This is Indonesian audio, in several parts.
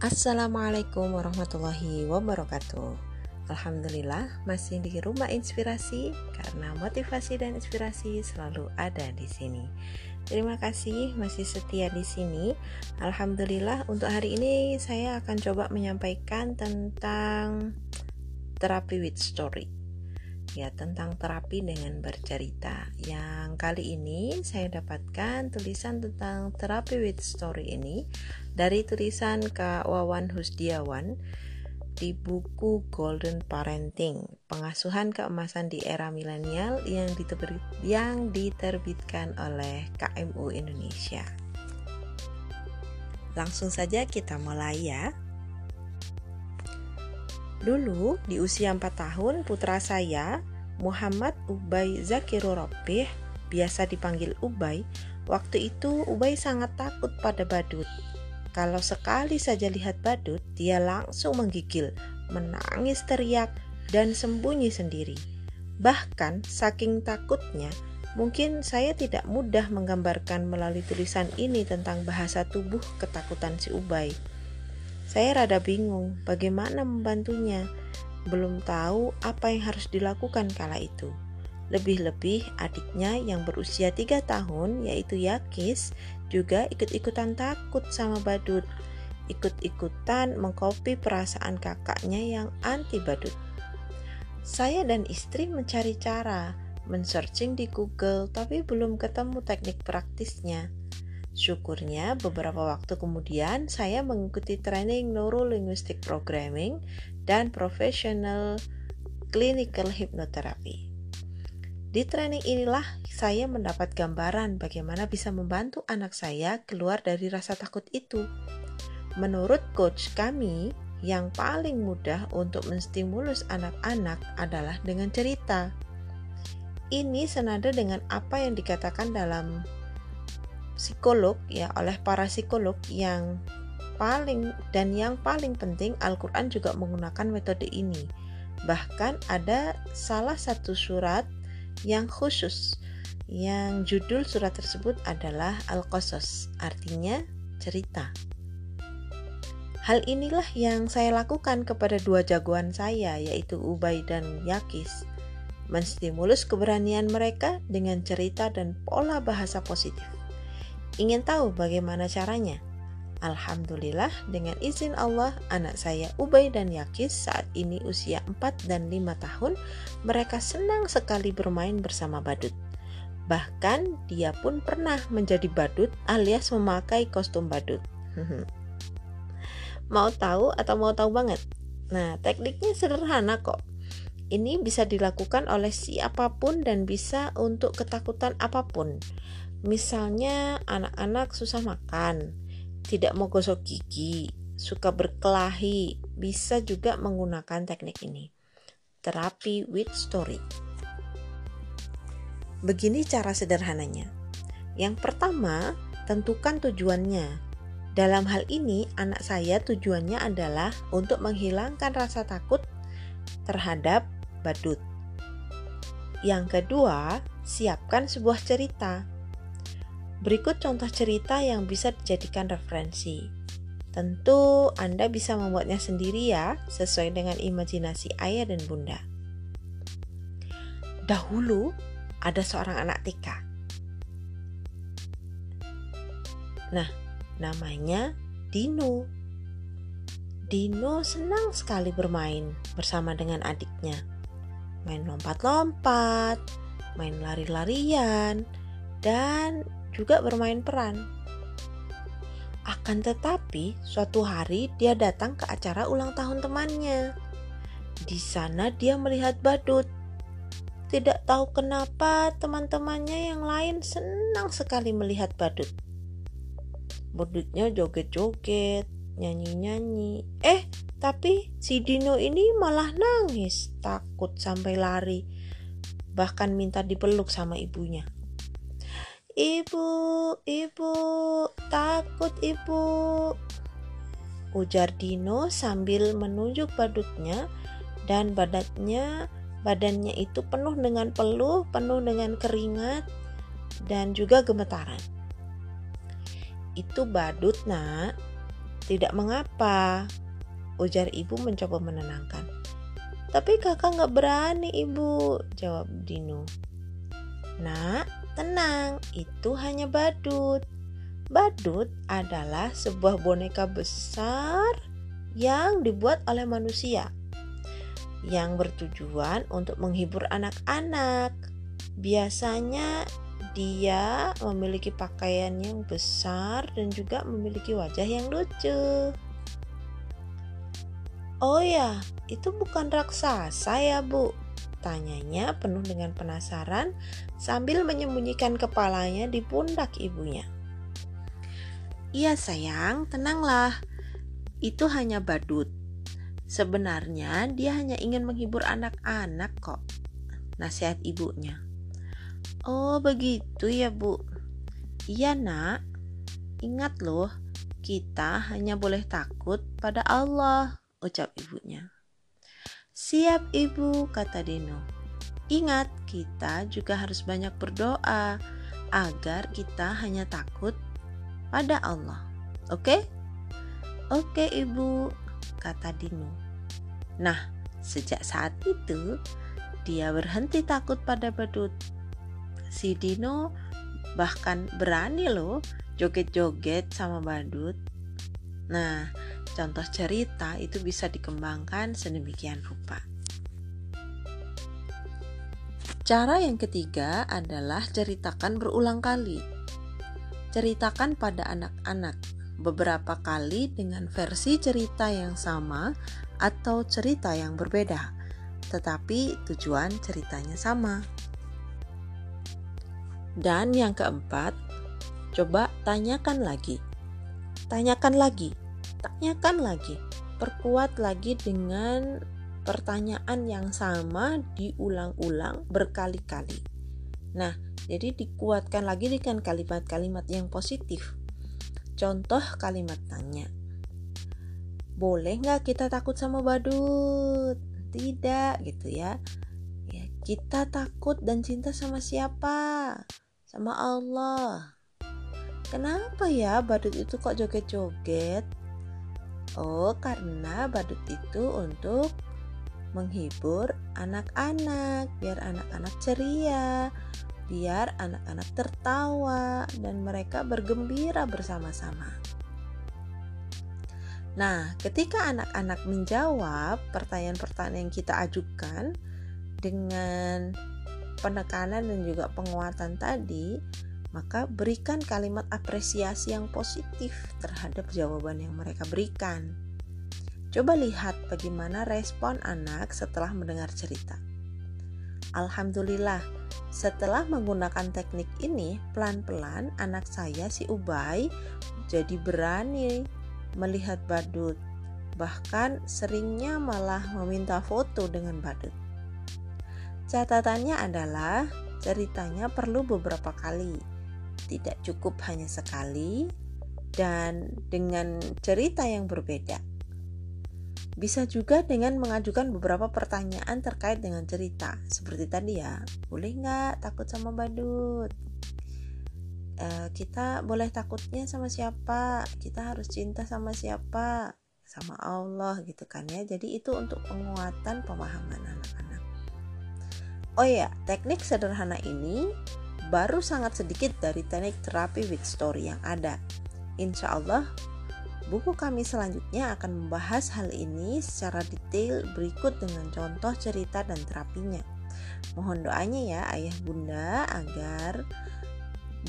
Assalamualaikum warahmatullahi wabarakatuh. Alhamdulillah masih di rumah inspirasi karena motivasi dan inspirasi selalu ada di sini. Terima kasih masih setia di sini. Alhamdulillah untuk hari ini saya akan coba menyampaikan tentang terapi with story. Ya, tentang terapi dengan bercerita. Yang kali ini saya dapatkan tulisan tentang terapi with story ini dari tulisan Kak Wawan Husdiawan di buku Golden Parenting, pengasuhan keemasan di era milenial yang, yang diterbitkan oleh KMU Indonesia. Langsung saja kita mulai ya. Dulu di usia 4 tahun putra saya Muhammad Ubay Zakirul Robih biasa dipanggil Ubay waktu itu Ubay sangat takut pada badut kalau sekali saja lihat badut, dia langsung menggigil, menangis teriak, dan sembunyi sendiri. Bahkan saking takutnya, mungkin saya tidak mudah menggambarkan melalui tulisan ini tentang bahasa tubuh ketakutan si Ubay. Saya rada bingung bagaimana membantunya. Belum tahu apa yang harus dilakukan kala itu. Lebih-lebih adiknya yang berusia tiga tahun yaitu Yakis juga ikut-ikutan takut sama badut. Ikut-ikutan mengkopi perasaan kakaknya yang anti badut. Saya dan istri mencari cara, men-searching di Google tapi belum ketemu teknik praktisnya. Syukurnya beberapa waktu kemudian saya mengikuti training Neuro-Linguistic Programming dan Professional Clinical Hypnotherapy. Di training inilah saya mendapat gambaran bagaimana bisa membantu anak saya keluar dari rasa takut itu. Menurut coach kami, yang paling mudah untuk menstimulus anak-anak adalah dengan cerita. Ini senada dengan apa yang dikatakan dalam psikolog ya oleh para psikolog yang paling dan yang paling penting Al-Qur'an juga menggunakan metode ini. Bahkan ada salah satu surat yang khusus yang judul surat tersebut adalah Al-Qasas, artinya cerita. Hal inilah yang saya lakukan kepada dua jagoan saya, yaitu Ubay dan Yakis. Menstimulus keberanian mereka dengan cerita dan pola bahasa positif. Ingin tahu bagaimana caranya? Alhamdulillah dengan izin Allah anak saya Ubay dan Yakis saat ini usia 4 dan 5 tahun mereka senang sekali bermain bersama badut. Bahkan dia pun pernah menjadi badut alias memakai kostum badut. mau tahu atau mau tahu banget? Nah tekniknya sederhana kok. Ini bisa dilakukan oleh siapa pun dan bisa untuk ketakutan apa pun. Misalnya anak-anak susah makan, tidak mau gosok gigi, suka berkelahi, bisa juga menggunakan teknik ini. Terapi with story. Begini cara sederhananya. Yang pertama, tentukan tujuannya. Dalam hal ini, anak saya tujuannya adalah untuk menghilangkan rasa takut terhadap badut. Yang kedua, siapkan sebuah cerita Berikut contoh cerita yang bisa dijadikan referensi. Tentu Anda bisa membuatnya sendiri ya, sesuai dengan imajinasi ayah dan bunda. Dahulu ada seorang anak TK. Nah, namanya Dino. Dino senang sekali bermain bersama dengan adiknya. Main lompat-lompat, main lari-larian, dan juga bermain peran. Akan tetapi, suatu hari dia datang ke acara ulang tahun temannya. Di sana dia melihat badut. Tidak tahu kenapa teman-temannya yang lain senang sekali melihat badut. Badutnya joget-joget, nyanyi-nyanyi. Eh, tapi si Dino ini malah nangis, takut sampai lari. Bahkan minta dipeluk sama ibunya. Ibu, ibu, takut ibu. Ujar Dino sambil menunjuk badutnya dan badannya badannya itu penuh dengan peluh, penuh dengan keringat dan juga gemetaran. Itu badut, Nak. Tidak mengapa, ujar ibu mencoba menenangkan. Tapi kakak nggak berani ibu, jawab Dino. Nak, tenang, itu hanya badut. Badut adalah sebuah boneka besar yang dibuat oleh manusia yang bertujuan untuk menghibur anak-anak. Biasanya dia memiliki pakaian yang besar dan juga memiliki wajah yang lucu. Oh ya, itu bukan raksasa ya, Bu? Tanyanya penuh dengan penasaran sambil menyembunyikan kepalanya di pundak ibunya. Iya sayang, tenanglah. Itu hanya badut. Sebenarnya dia hanya ingin menghibur anak-anak kok. Nasihat ibunya. Oh begitu ya bu. Iya nak. Ingat loh, kita hanya boleh takut pada Allah, ucap ibunya. Siap ibu, kata Dino. Ingat, kita juga harus banyak berdoa agar kita hanya takut pada Allah. Oke? Oke ibu, kata Dino. Nah, sejak saat itu, dia berhenti takut pada badut si Dino bahkan berani loh joget-joget sama badut. Nah, contoh cerita itu bisa dikembangkan sedemikian rupa. Cara yang ketiga adalah ceritakan berulang kali. Ceritakan pada anak-anak beberapa kali dengan versi cerita yang sama atau cerita yang berbeda, tetapi tujuan ceritanya sama. Dan yang keempat, coba tanyakan lagi. Tanyakan lagi, tanyakan lagi. Perkuat lagi dengan pertanyaan yang sama diulang-ulang berkali-kali. Nah, jadi dikuatkan lagi dengan kalimat-kalimat yang positif. Contoh kalimat tanya. Boleh nggak kita takut sama badut? Tidak gitu ya. Ya, kita takut dan cinta sama siapa? sama Allah. Kenapa ya badut itu kok joget-joget? Oh, karena badut itu untuk menghibur anak-anak, biar anak-anak ceria, biar anak-anak tertawa dan mereka bergembira bersama-sama. Nah, ketika anak-anak menjawab pertanyaan-pertanyaan yang kita ajukan dengan penekanan dan juga penguatan tadi, maka berikan kalimat apresiasi yang positif terhadap jawaban yang mereka berikan. Coba lihat bagaimana respon anak setelah mendengar cerita. Alhamdulillah, setelah menggunakan teknik ini, pelan-pelan anak saya si Ubay jadi berani melihat badut. Bahkan seringnya malah meminta foto dengan badut. Catatannya adalah ceritanya perlu beberapa kali, tidak cukup hanya sekali, dan dengan cerita yang berbeda. Bisa juga dengan mengajukan beberapa pertanyaan terkait dengan cerita, seperti tadi ya. Boleh nggak takut sama badut? E, kita boleh takutnya sama siapa? Kita harus cinta sama siapa? Sama Allah gitu kan ya. Jadi itu untuk penguatan pemahaman anak-anak. Oh ya, teknik sederhana ini baru sangat sedikit dari teknik terapi with story yang ada. Insya Allah, buku kami selanjutnya akan membahas hal ini secara detail berikut dengan contoh cerita dan terapinya. Mohon doanya ya ayah bunda agar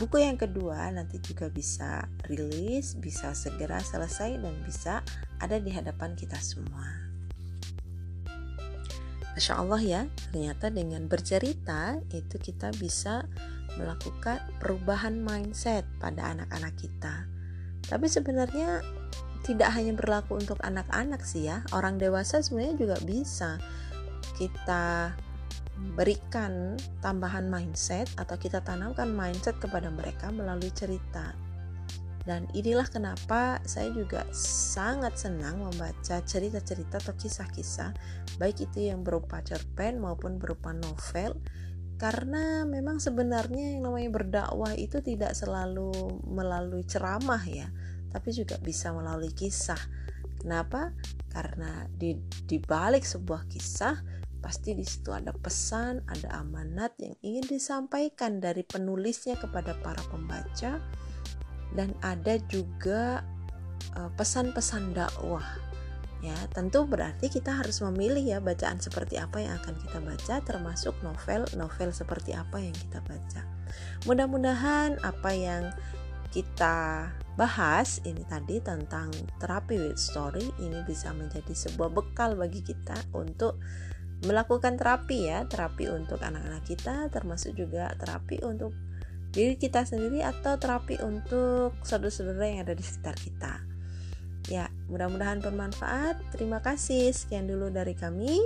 buku yang kedua nanti juga bisa rilis, bisa segera selesai dan bisa ada di hadapan kita semua. Masya Allah ya, ternyata dengan bercerita itu kita bisa melakukan perubahan mindset pada anak-anak kita. Tapi sebenarnya tidak hanya berlaku untuk anak-anak sih ya, orang dewasa sebenarnya juga bisa kita berikan tambahan mindset atau kita tanamkan mindset kepada mereka melalui cerita. Dan inilah kenapa saya juga sangat senang membaca cerita-cerita atau kisah-kisah, baik itu yang berupa cerpen maupun berupa novel, karena memang sebenarnya yang namanya berdakwah itu tidak selalu melalui ceramah ya, tapi juga bisa melalui kisah. Kenapa? Karena di, di balik sebuah kisah pasti di situ ada pesan, ada amanat yang ingin disampaikan dari penulisnya kepada para pembaca dan ada juga eh, pesan-pesan dakwah. Ya, tentu berarti kita harus memilih ya bacaan seperti apa yang akan kita baca termasuk novel-novel seperti apa yang kita baca. Mudah-mudahan apa yang kita bahas ini tadi tentang terapi with story ini bisa menjadi sebuah bekal bagi kita untuk melakukan terapi ya, terapi untuk anak-anak kita termasuk juga terapi untuk diri kita sendiri atau terapi untuk saudara-saudara yang ada di sekitar kita. Ya, mudah-mudahan bermanfaat. Terima kasih. Sekian dulu dari kami.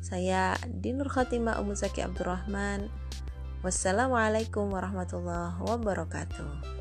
Saya Dinur Khotimah Ummu Zaki Abdurrahman. Wassalamualaikum warahmatullahi wabarakatuh.